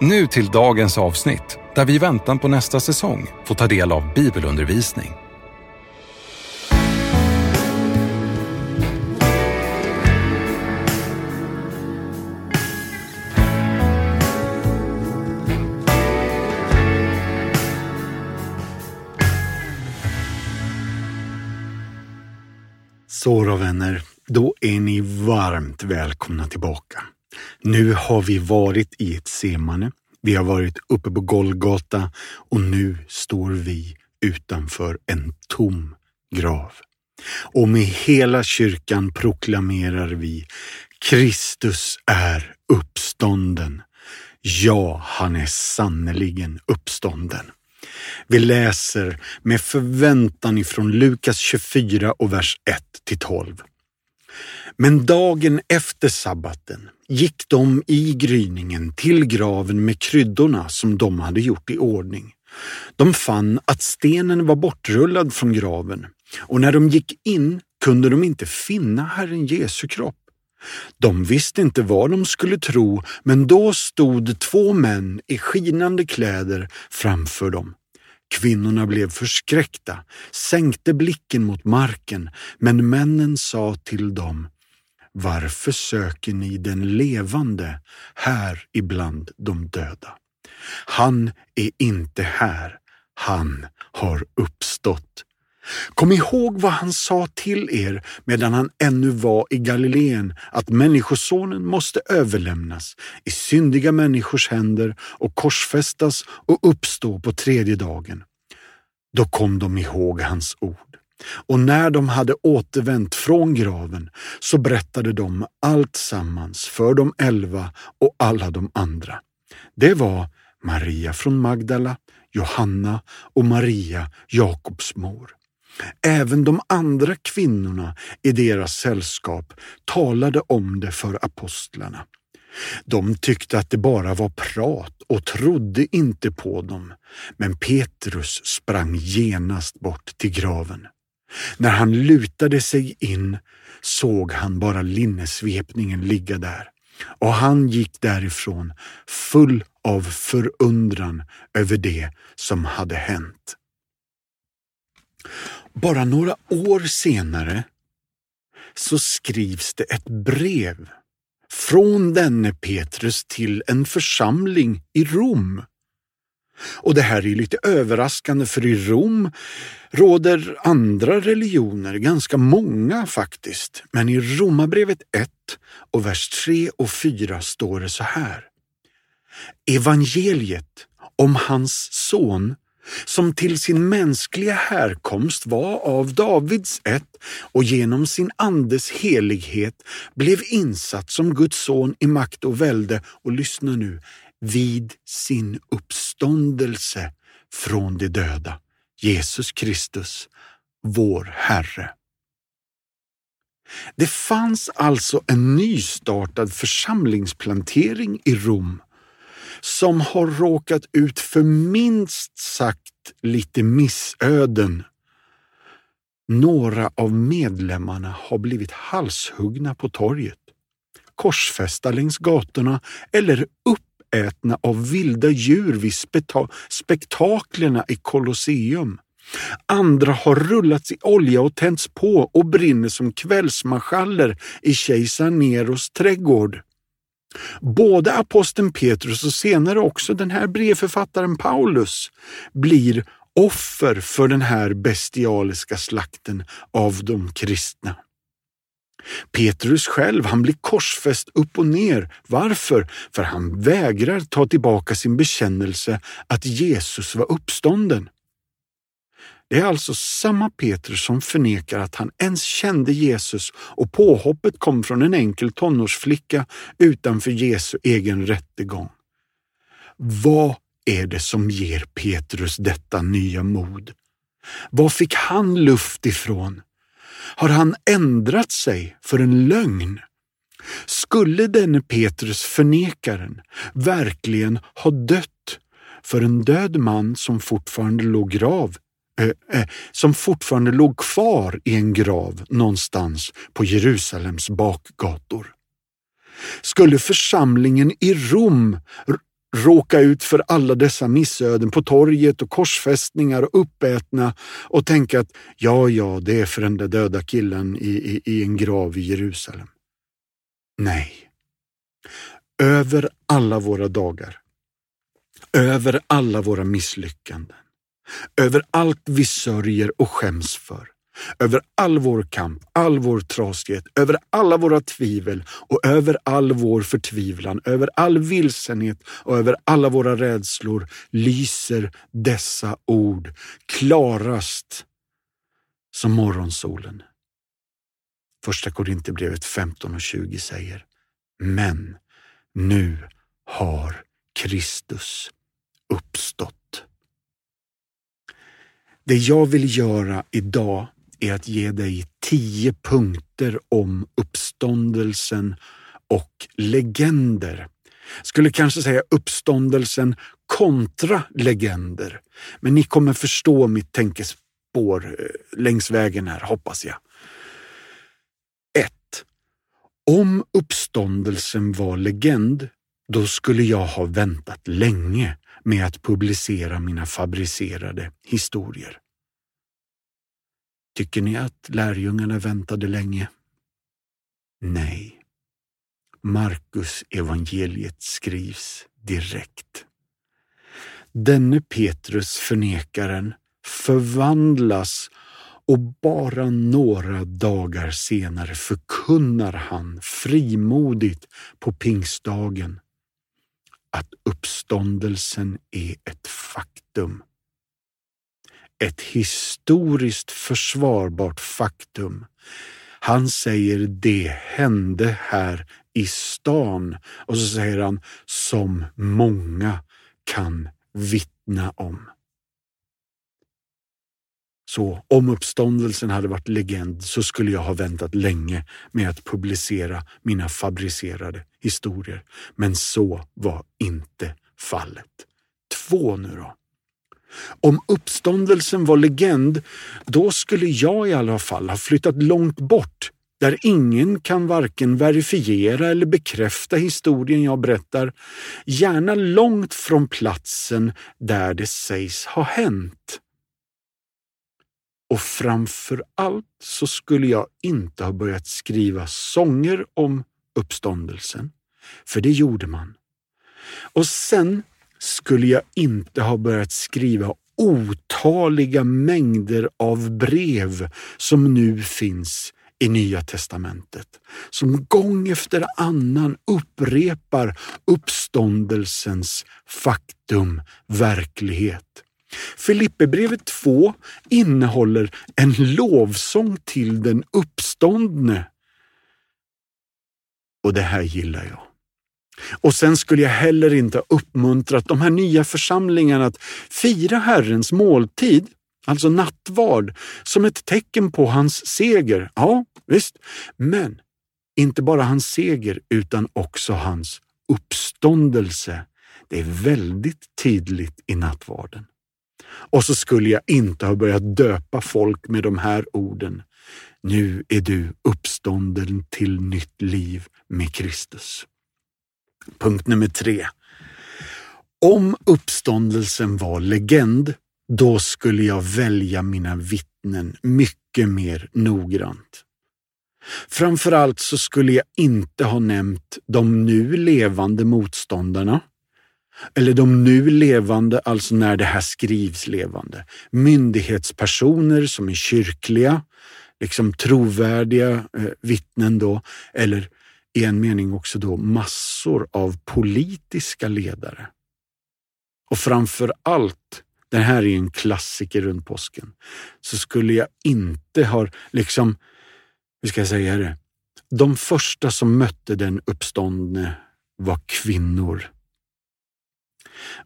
Nu till dagens avsnitt där vi i väntan på nästa säsong får ta del av bibelundervisning. Så då vänner, då är ni varmt välkomna tillbaka. Nu har vi varit i ett semane. Vi har varit uppe på Golgata och nu står vi utanför en tom grav. Och med hela kyrkan proklamerar vi Kristus är uppstånden. Ja, han är sannerligen uppstånden. Vi läser med förväntan ifrån Lukas 24 och vers 1 till 12. Men dagen efter sabbaten gick de i gryningen till graven med kryddorna som de hade gjort i ordning. De fann att stenen var bortrullad från graven och när de gick in kunde de inte finna Herren Jesu kropp. De visste inte vad de skulle tro, men då stod två män i skinande kläder framför dem. Kvinnorna blev förskräckta, sänkte blicken mot marken, men männen sa till dem varför söker ni den levande här ibland de döda? Han är inte här, han har uppstått. Kom ihåg vad han sa till er medan han ännu var i Galileen, att Människosonen måste överlämnas i syndiga människors händer och korsfästas och uppstå på tredje dagen. Då kom de ihåg hans ord. Och när de hade återvänt från graven så berättade de allt sammans för de elva och alla de andra. Det var Maria från Magdala, Johanna och Maria, Jakobs mor. Även de andra kvinnorna i deras sällskap talade om det för apostlarna. De tyckte att det bara var prat och trodde inte på dem, men Petrus sprang genast bort till graven. När han lutade sig in såg han bara linnesvepningen ligga där och han gick därifrån full av förundran över det som hade hänt. Bara några år senare så skrivs det ett brev från denne Petrus till en församling i Rom. Och det här är lite överraskande för i Rom råder andra religioner, ganska många faktiskt. Men i Romarbrevet 1 och vers 3 och 4 står det så här. Evangeliet om hans son som till sin mänskliga härkomst var av Davids ett och genom sin andes helighet blev insatt som Guds son i makt och välde och lyssna nu, vid sin uppståndelse från de döda, Jesus Kristus, vår Herre. Det fanns alltså en nystartad församlingsplantering i Rom som har råkat ut för minst sagt lite missöden. Några av medlemmarna har blivit halshuggna på torget, korsfästa längs gatorna eller uppätna av vilda djur vid spektaklerna i Colosseum. Andra har rullats i olja och tänts på och brinner som kvällsmarschaller i kejsar Neros trädgård. Både aposteln Petrus och senare också den här brevförfattaren Paulus blir offer för den här bestialiska slakten av de kristna. Petrus själv, han blir korsfäst upp och ner. Varför? För han vägrar ta tillbaka sin bekännelse att Jesus var uppstånden. Det är alltså samma Petrus som förnekar att han ens kände Jesus och påhoppet kom från en enkel tonårsflicka utanför Jesu egen rättegång. Vad är det som ger Petrus detta nya mod? Var fick han luft ifrån? Har han ändrat sig för en lögn? Skulle denne Petrus förnekaren verkligen ha dött för en död man som fortfarande låg grav Eh, eh, som fortfarande låg kvar i en grav någonstans på Jerusalems bakgator. Skulle församlingen i Rom råka ut för alla dessa missöden på torget och korsfästningar och uppätna och tänka att ja, ja, det är för den där döda killen i, i, i en grav i Jerusalem. Nej. Över alla våra dagar, över alla våra misslyckanden, över allt vi sörjer och skäms för, över all vår kamp, all vår trasighet, över alla våra tvivel och över all vår förtvivlan, över all vilsenhet och över alla våra rädslor lyser dessa ord klarast som morgonsolen. Första Korinthierbrevet 15 och 20 säger Men nu har Kristus uppstått. Det jag vill göra idag är att ge dig tio punkter om uppståndelsen och legender. Skulle kanske säga uppståndelsen kontra legender. Men ni kommer förstå mitt tänkespår eh, längs vägen här, hoppas jag. 1. Om uppståndelsen var legend, då skulle jag ha väntat länge med att publicera mina fabricerade historier. Tycker ni att lärjungarna väntade länge? Nej. Markus evangeliet skrivs direkt. Denne Petrus, förnekaren, förvandlas och bara några dagar senare förkunnar han frimodigt på pingstdagen att uppståndelsen är ett faktum ett historiskt försvarbart faktum. Han säger det hände här i stan och så säger han som många kan vittna om. Så om uppståndelsen hade varit legend så skulle jag ha väntat länge med att publicera mina fabricerade historier. Men så var inte fallet. Två nu då. Om uppståndelsen var legend, då skulle jag i alla fall ha flyttat långt bort där ingen kan varken verifiera eller bekräfta historien jag berättar, gärna långt från platsen där det sägs ha hänt. Och framför allt så skulle jag inte ha börjat skriva sånger om uppståndelsen, för det gjorde man. Och sen skulle jag inte ha börjat skriva otaliga mängder av brev som nu finns i Nya testamentet, som gång efter annan upprepar uppståndelsens faktum, verklighet. Filipperbrevet 2 innehåller en lovsång till den uppståndne. Och det här gillar jag. Och sen skulle jag heller inte ha uppmuntrat de här nya församlingarna att fira Herrens måltid, alltså nattvard, som ett tecken på hans seger. Ja, visst. Men inte bara hans seger utan också hans uppståndelse. Det är väldigt tydligt i nattvarden. Och så skulle jag inte ha börjat döpa folk med de här orden. Nu är du uppstånden till nytt liv med Kristus. Punkt nummer tre. Om uppståndelsen var legend, då skulle jag välja mina vittnen mycket mer noggrant. Framförallt så skulle jag inte ha nämnt de nu levande motståndarna, eller de nu levande, alltså när det här skrivs levande, myndighetspersoner som är kyrkliga, liksom trovärdiga eh, vittnen då, eller i en mening också då massor av politiska ledare. Och framför allt, det här är en klassiker runt påsken, så skulle jag inte ha, liksom, hur ska jag säga det, de första som mötte den uppståndne var kvinnor.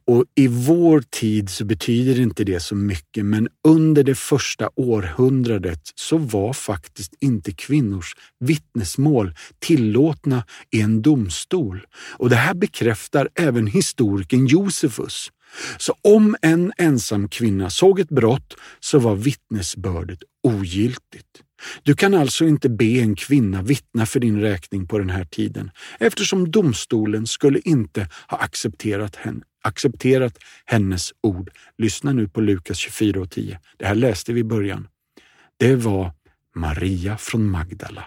Och i vår tid så betyder inte det så mycket, men under det första århundradet så var faktiskt inte kvinnors vittnesmål tillåtna i en domstol. Och det här bekräftar även historikern Josefus. Så om en ensam kvinna såg ett brott så var vittnesbördet ogiltigt. Du kan alltså inte be en kvinna vittna för din räkning på den här tiden eftersom domstolen skulle inte ha accepterat, henne, accepterat hennes ord. Lyssna nu på Lukas 24 och 10. Det här läste vi i början. Det var Maria från Magdala,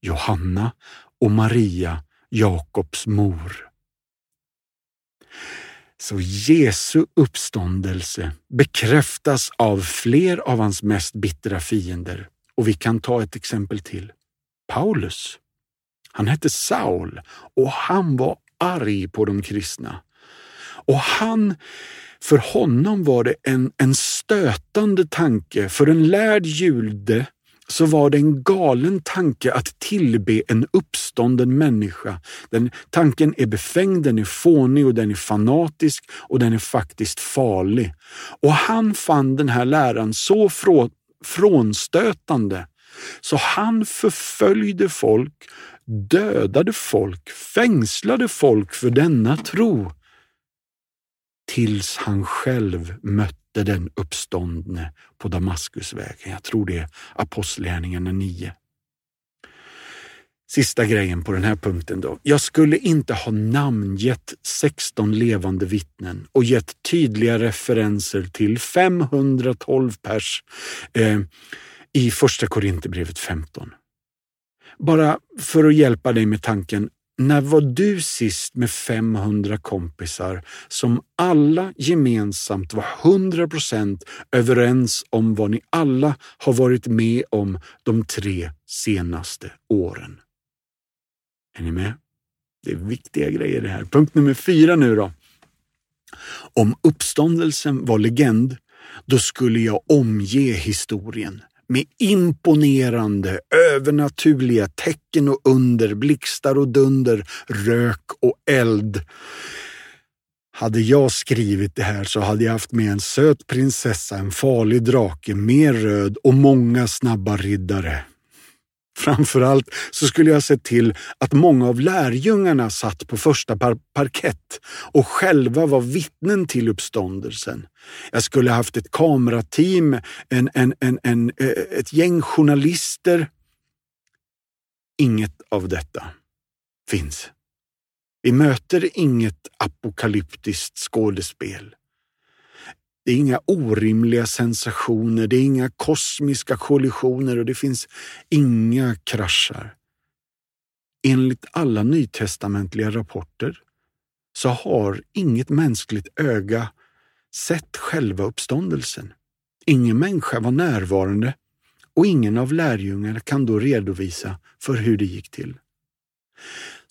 Johanna och Maria, Jakobs mor. Så Jesu uppståndelse bekräftas av fler av hans mest bittra fiender. Och vi kan ta ett exempel till. Paulus. Han hette Saul och han var arg på de kristna. Och han, för honom var det en, en stötande tanke, för en lärd jude så var det en galen tanke att tillbe en uppstånden människa. Den tanken är befängd, den är fånig och den är fanatisk och den är faktiskt farlig. Och han fann den här läran så frånstötande så han förföljde folk, dödade folk, fängslade folk för denna tro tills han själv mötte den uppståndne på Damaskusvägen. Jag tror det är Apostlagärningarna 9. Sista grejen på den här punkten då. Jag skulle inte ha namngett 16 levande vittnen och gett tydliga referenser till 512 pers eh, i Första Korinthierbrevet 15. Bara för att hjälpa dig med tanken, när var du sist med 500 kompisar som alla gemensamt var 100 procent överens om vad ni alla har varit med om de tre senaste åren? Är ni med? Det är viktiga grejer det här. Punkt nummer fyra nu då. Om uppståndelsen var legend, då skulle jag omge historien med imponerande, övernaturliga tecken och under, blixtar och dunder, rök och eld. Hade jag skrivit det här så hade jag haft med en söt prinsessa, en farlig drake, mer röd och många snabba riddare. Framförallt så skulle jag se till att många av lärjungarna satt på första par parkett och själva var vittnen till uppståndelsen. Jag skulle haft ett kamerateam, en, en, en, en, eh, ett gäng journalister. Inget av detta finns. Vi möter inget apokalyptiskt skådespel. Det är inga orimliga sensationer, det är inga kosmiska kollisioner och det finns inga kraschar. Enligt alla nytestamentliga rapporter så har inget mänskligt öga sett själva uppståndelsen. Ingen människa var närvarande och ingen av lärjungarna kan då redovisa för hur det gick till.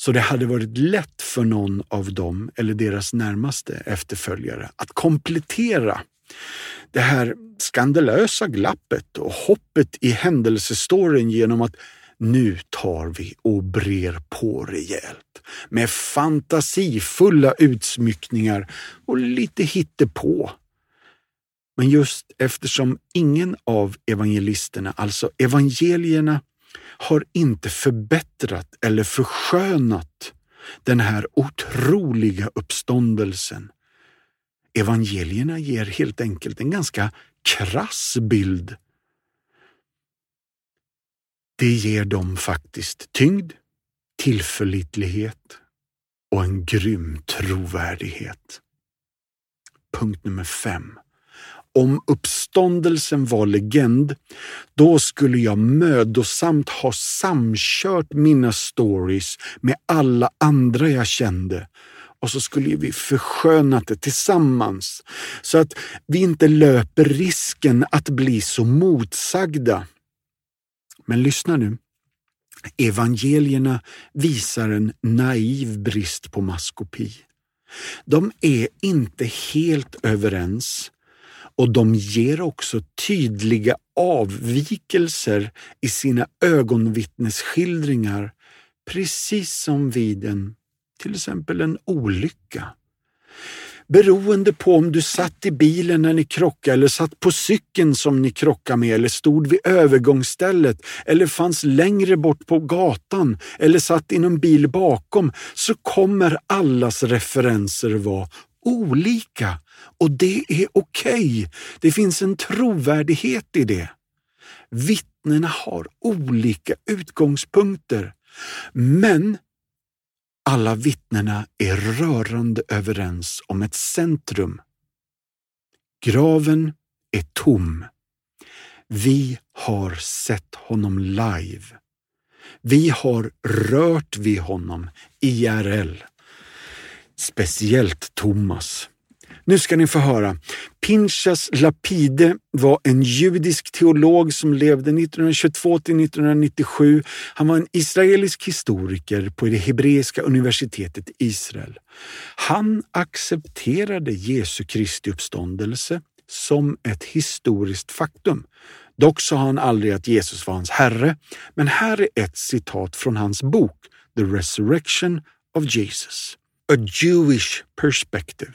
Så det hade varit lätt för någon av dem eller deras närmaste efterföljare att komplettera det här skandalösa glappet och hoppet i händelsestoryn genom att nu tar vi och brer på rejält med fantasifulla utsmyckningar och lite hittepå. Men just eftersom ingen av evangelisterna, alltså evangelierna, har inte förbättrat eller förskönat den här otroliga uppståndelsen. Evangelierna ger helt enkelt en ganska krass bild. Det ger dem faktiskt tyngd, tillförlitlighet och en grym trovärdighet. Punkt nummer fem om uppståndelsen var legend, då skulle jag mödosamt ha samkört mina stories med alla andra jag kände och så skulle vi förskönat det tillsammans så att vi inte löper risken att bli så motsagda. Men lyssna nu. Evangelierna visar en naiv brist på maskopi. De är inte helt överens och de ger också tydliga avvikelser i sina ögonvittnesskildringar, precis som vid en, till exempel en olycka. Beroende på om du satt i bilen när ni krockade eller satt på cykeln som ni krockade med eller stod vid övergångsstället eller fanns längre bort på gatan eller satt i någon bil bakom så kommer allas referenser vara olika och det är okej. Okay. Det finns en trovärdighet i det. Vittnena har olika utgångspunkter, men alla vittnena är rörande överens om ett centrum. Graven är tom. Vi har sett honom live. Vi har rört vid honom IRL. Speciellt Thomas. Nu ska ni få höra. Pinchas Lapide var en judisk teolog som levde 1922 till 1997. Han var en israelisk historiker på det hebreiska universitetet i Israel. Han accepterade Jesu Kristi uppståndelse som ett historiskt faktum. Dock sa han aldrig att Jesus var hans herre, men här är ett citat från hans bok The Resurrection of Jesus. A Jewish Perspective.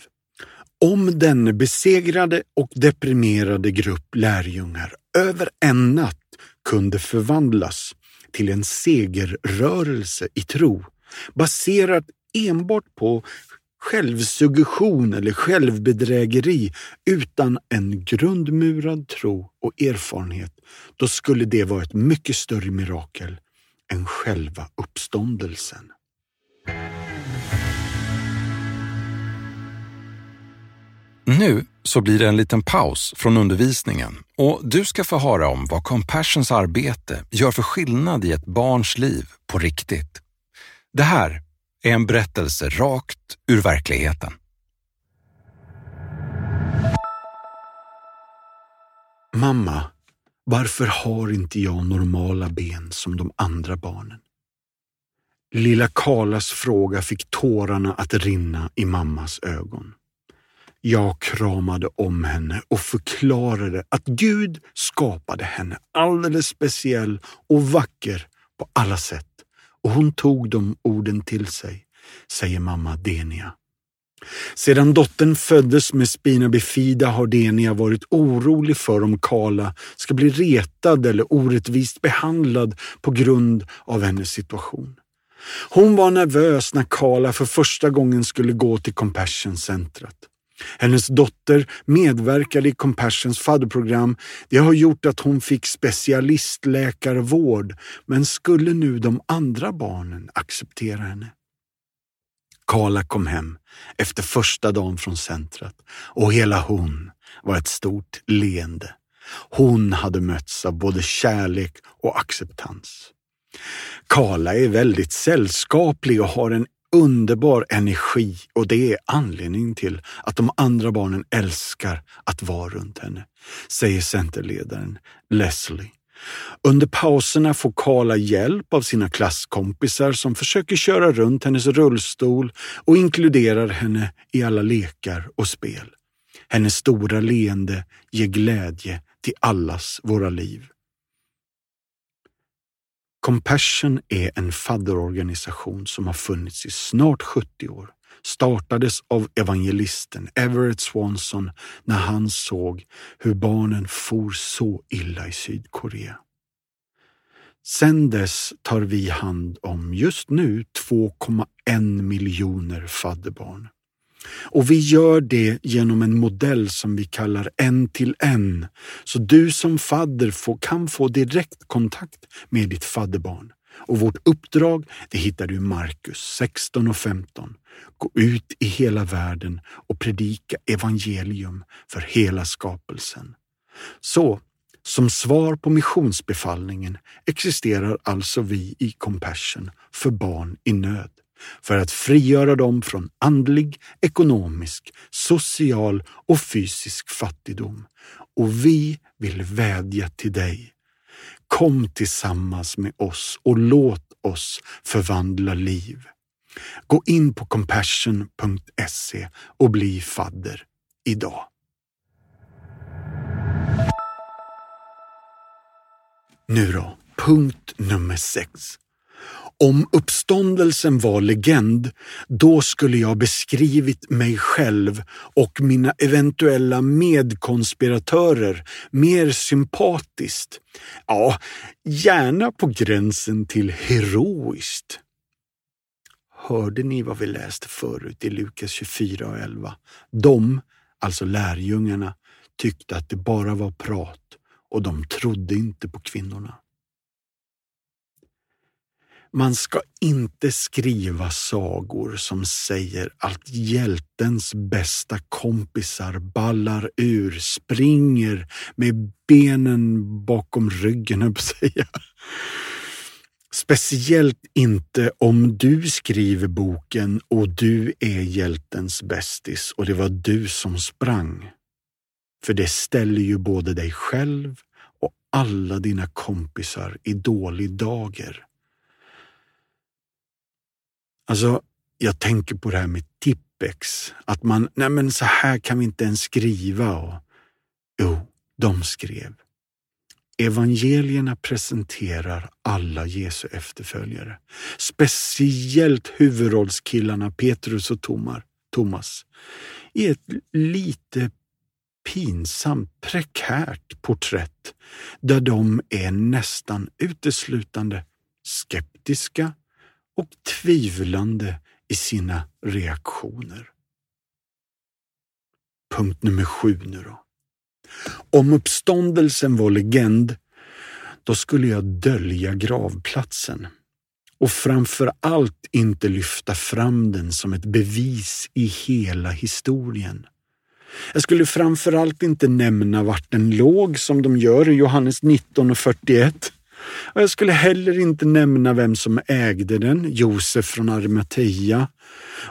Om denne besegrade och deprimerade grupp lärjungar över en natt kunde förvandlas till en segerrörelse i tro, baserat enbart på självsuggestion eller självbedrägeri utan en grundmurad tro och erfarenhet, då skulle det vara ett mycket större mirakel än själva uppståndelsen. Nu så blir det en liten paus från undervisningen och du ska få höra om vad Compassions arbete gör för skillnad i ett barns liv på riktigt. Det här är en berättelse rakt ur verkligheten. Mamma, varför har inte jag normala ben som de andra barnen? Lilla Karlas fråga fick tårarna att rinna i mammas ögon. Jag kramade om henne och förklarade att Gud skapade henne alldeles speciell och vacker på alla sätt och hon tog de orden till sig, säger mamma Denia. Sedan dottern föddes med spina bifida har Denia varit orolig för om Kala ska bli retad eller orättvist behandlad på grund av hennes situation. Hon var nervös när Kala för första gången skulle gå till Compassion-centret. Hennes dotter medverkade i Compassions fadderprogram. Det har gjort att hon fick specialistläkarvård, men skulle nu de andra barnen acceptera henne? Karla kom hem efter första dagen från centret och hela hon var ett stort leende. Hon hade mötts av både kärlek och acceptans. Karla är väldigt sällskaplig och har en underbar energi och det är anledningen till att de andra barnen älskar att vara runt henne, säger centerledaren Leslie. Under pauserna får Karla hjälp av sina klasskompisar som försöker köra runt hennes rullstol och inkluderar henne i alla lekar och spel. Hennes stora leende ger glädje till allas våra liv. Compassion är en fadderorganisation som har funnits i snart 70 år. Startades av evangelisten Everett Swanson när han såg hur barnen for så illa i Sydkorea. Sedan dess tar vi hand om just nu 2,1 miljoner fadderbarn. Och vi gör det genom en modell som vi kallar en till en. Så du som fadder får, kan få direkt kontakt med ditt fadderbarn. Och vårt uppdrag det hittar du i Markus 16 och 15. Gå ut i hela världen och predika evangelium för hela skapelsen. Så, som svar på missionsbefallningen existerar alltså vi i Compassion för barn i nöd för att frigöra dem från andlig, ekonomisk, social och fysisk fattigdom. Och vi vill vädja till dig. Kom tillsammans med oss och låt oss förvandla liv. Gå in på compassion.se och bli fadder idag. Nu då, punkt nummer sex. Om uppståndelsen var legend, då skulle jag beskrivit mig själv och mina eventuella medkonspiratörer mer sympatiskt. Ja, gärna på gränsen till heroiskt. Hörde ni vad vi läste förut i Lukas 24 och 11? De, alltså lärjungarna, tyckte att det bara var prat och de trodde inte på kvinnorna. Man ska inte skriva sagor som säger att hjältens bästa kompisar ballar ur, springer med benen bakom ryggen, jag säga. Speciellt inte om du skriver boken och du är hjältens bästis och det var du som sprang. För det ställer ju både dig själv och alla dina kompisar i dålig dager. Alltså, jag tänker på det här med Tippex. Att man, nej men så här kan vi inte ens skriva. Och, jo, de skrev. Evangelierna presenterar alla Jesu efterföljare. Speciellt huvudrollskillarna Petrus och Thomas i ett lite pinsamt prekärt porträtt där de är nästan uteslutande skeptiska och tvivlande i sina reaktioner. Punkt nummer sju nu då. Om uppståndelsen var legend, då skulle jag dölja gravplatsen och framför allt inte lyfta fram den som ett bevis i hela historien. Jag skulle framför allt inte nämna vart den låg som de gör i Johannes 19 och 41. Och jag skulle heller inte nämna vem som ägde den, Josef från Arimathea.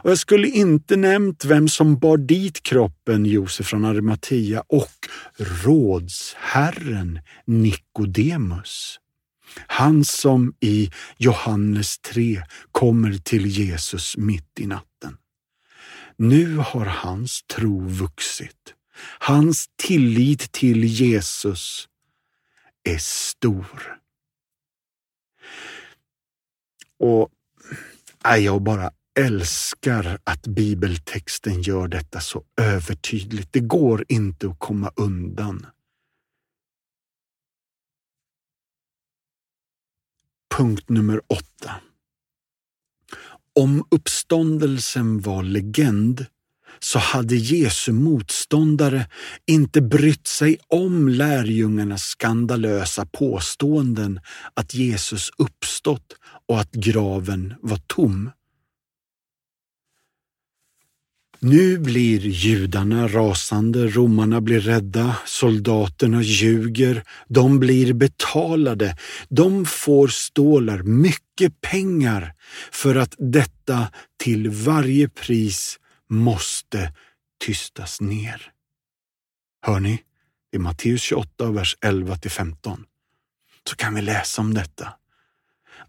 Och jag skulle inte nämnt vem som bar dit kroppen, Josef från Arimathea och rådsherren Nikodemus. Han som i Johannes 3 kommer till Jesus mitt i natten. Nu har hans tro vuxit. Hans tillit till Jesus är stor. Och jag bara älskar att bibeltexten gör detta så övertydligt. Det går inte att komma undan. Punkt nummer åtta. Om uppståndelsen var legend så hade Jesu motståndare inte brytt sig om lärjungarnas skandalösa påståenden att Jesus uppstått och att graven var tom. Nu blir judarna rasande, romarna blir rädda, soldaterna ljuger, de blir betalade, de får stålar, mycket pengar för att detta till varje pris måste tystas ner. Hör ni? I Matteus 28, vers 11 till 15 så kan vi läsa om detta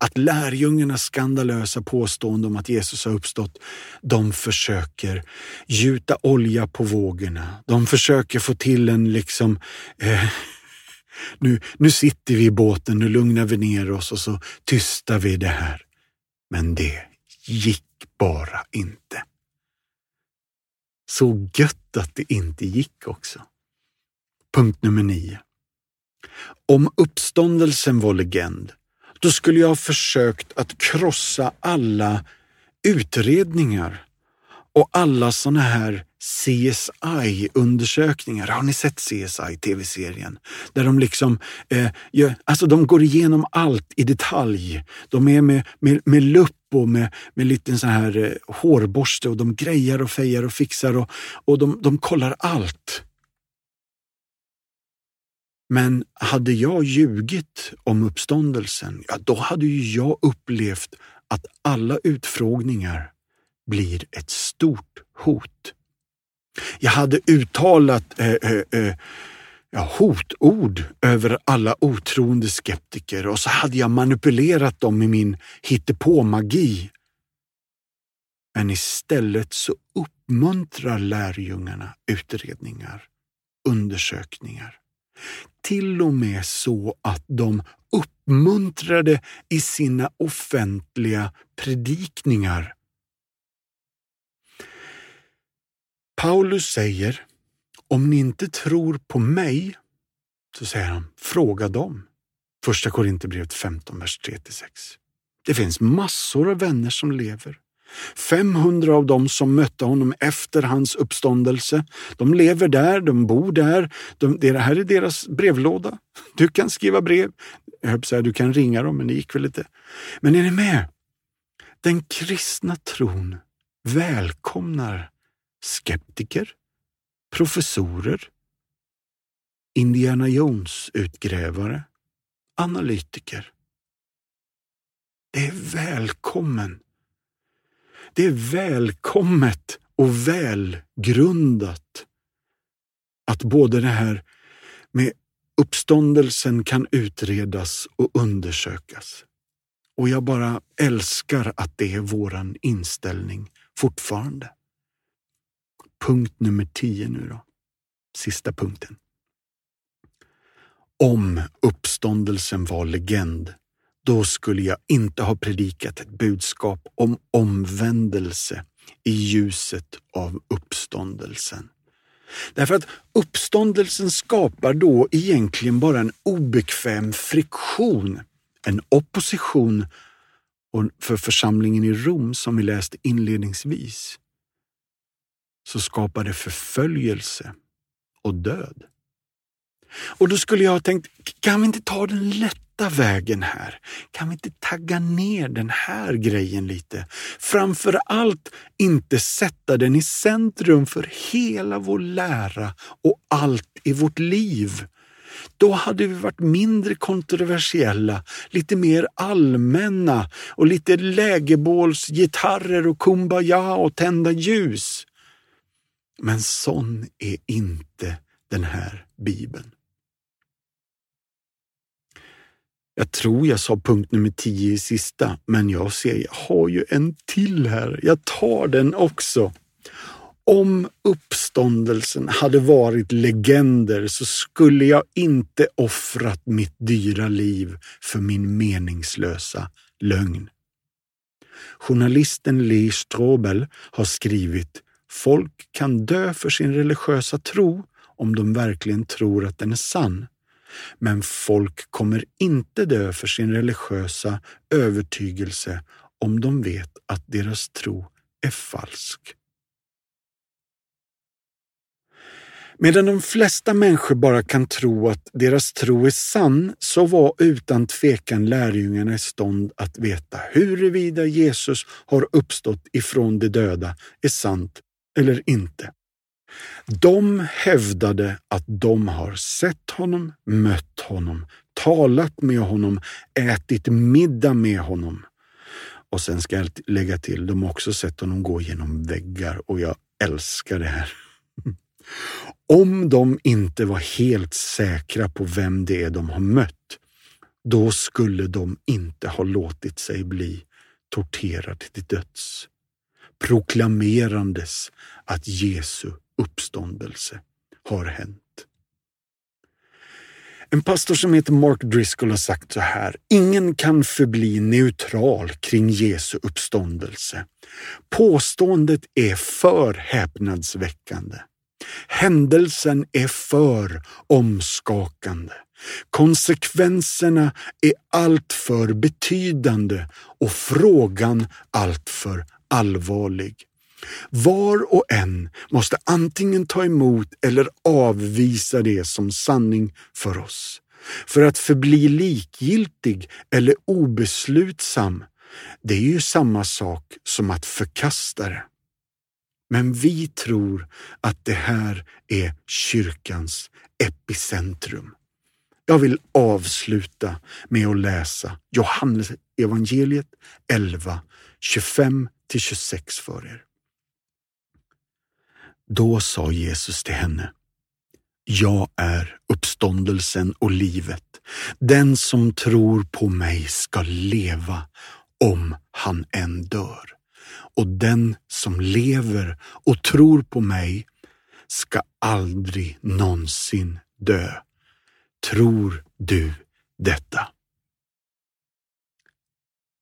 att lärjungarnas skandalösa påstående om att Jesus har uppstått, de försöker gjuta olja på vågorna. De försöker få till en liksom eh, nu, nu sitter vi i båten, nu lugnar vi ner oss och så tystar vi det här. Men det gick bara inte. Så gött att det inte gick också. Punkt nummer nio. Om uppståndelsen var legend då skulle jag ha försökt att krossa alla utredningar och alla sådana här CSI-undersökningar. Har ni sett CSI, tv-serien? Där de liksom, eh, gör, alltså de går igenom allt i detalj. De är med, med, med lupp och med, med lite sån här eh, hårborste och de grejar och fejar och fixar och, och de, de kollar allt. Men hade jag ljugit om uppståndelsen, ja, då hade ju jag upplevt att alla utfrågningar blir ett stort hot. Jag hade uttalat eh, eh, eh, ja, hotord över alla otroende skeptiker och så hade jag manipulerat dem med min hittepåmagi. Men istället så uppmuntrar lärjungarna utredningar, undersökningar till och med så att de uppmuntrade i sina offentliga predikningar. Paulus säger, om ni inte tror på mig, så säger han, fråga dem. Första Korinthierbrevet 15, vers 3-6. Det finns massor av vänner som lever. 500 av dem som mötte honom efter hans uppståndelse, de lever där, de bor där. De, det här är deras brevlåda. Du kan skriva brev. Jag höll säga, du kan ringa dem, men det gick väl inte. Men är ni med? Den kristna tron välkomnar skeptiker, professorer, Indiana Jones-utgrävare, analytiker. Det är välkommen. Det är välkommet och välgrundat att både det här med uppståndelsen kan utredas och undersökas. Och jag bara älskar att det är våran inställning fortfarande. Punkt nummer tio nu då. Sista punkten. Om uppståndelsen var legend, då skulle jag inte ha predikat ett budskap om omvändelse i ljuset av uppståndelsen. Därför att uppståndelsen skapar då egentligen bara en obekväm friktion, en opposition för församlingen i Rom som vi läste inledningsvis. Så skapar det förföljelse och död. Och då skulle jag ha tänkt, kan vi inte ta den lätta vägen här? Kan vi inte tagga ner den här grejen lite? Framför allt inte sätta den i centrum för hela vår lära och allt i vårt liv. Då hade vi varit mindre kontroversiella, lite mer allmänna och lite lägerbålsgitarrer och kumbaya och tända ljus. Men sån är inte den här bibeln. Jag tror jag sa punkt nummer tio i sista, men jag ser, jag har ju en till här. Jag tar den också. Om uppståndelsen hade varit legender så skulle jag inte offrat mitt dyra liv för min meningslösa lögn. Journalisten Lee Strobel har skrivit Folk kan dö för sin religiösa tro om de verkligen tror att den är sann. Men folk kommer inte dö för sin religiösa övertygelse om de vet att deras tro är falsk. Medan de flesta människor bara kan tro att deras tro är sann så var utan tvekan lärjungarna i stånd att veta huruvida Jesus har uppstått ifrån de döda är sant eller inte. De hävdade att de har sett honom, mött honom, talat med honom, ätit middag med honom. Och sen ska jag lägga till, de har också sett honom gå genom väggar och jag älskar det här. Om de inte var helt säkra på vem det är de har mött, då skulle de inte ha låtit sig bli torterade till döds proklamerandes att Jesu uppståndelse har hänt. En pastor som heter Mark Driscoll har sagt så här. Ingen kan förbli neutral kring Jesu uppståndelse. Påståendet är för häpnadsväckande. Händelsen är för omskakande. Konsekvenserna är alltför betydande och frågan alltför allvarlig. Var och en måste antingen ta emot eller avvisa det som sanning för oss. För att förbli likgiltig eller obeslutsam, det är ju samma sak som att förkasta det. Men vi tror att det här är kyrkans epicentrum. Jag vill avsluta med att läsa Johannes evangeliet 11, 25 till 26 för er. Då sa Jesus till henne, jag är uppståndelsen och livet. Den som tror på mig ska leva om han än dör. Och den som lever och tror på mig ska aldrig någonsin dö. Tror du detta?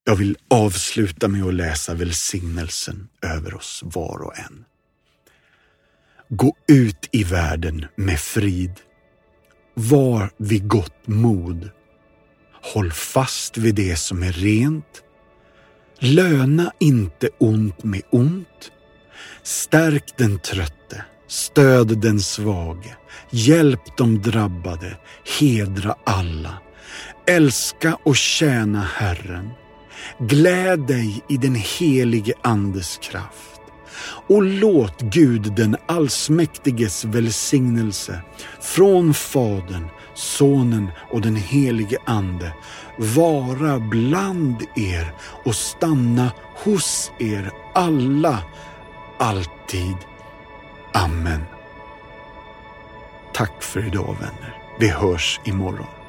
Jag vill avsluta med att läsa välsignelsen över oss var och en. Gå ut i världen med frid. Var vid gott mod. Håll fast vid det som är rent. Löna inte ont med ont. Stärk den trötte, stöd den svage, hjälp de drabbade, hedra alla. Älska och tjäna Herren. Gläd dig i den helige Andes kraft och låt Gud den allsmäktiges välsignelse från Fadern, Sonen och den helige Ande vara bland er och stanna hos er alla, alltid. Amen. Tack för idag vänner. Vi hörs imorgon.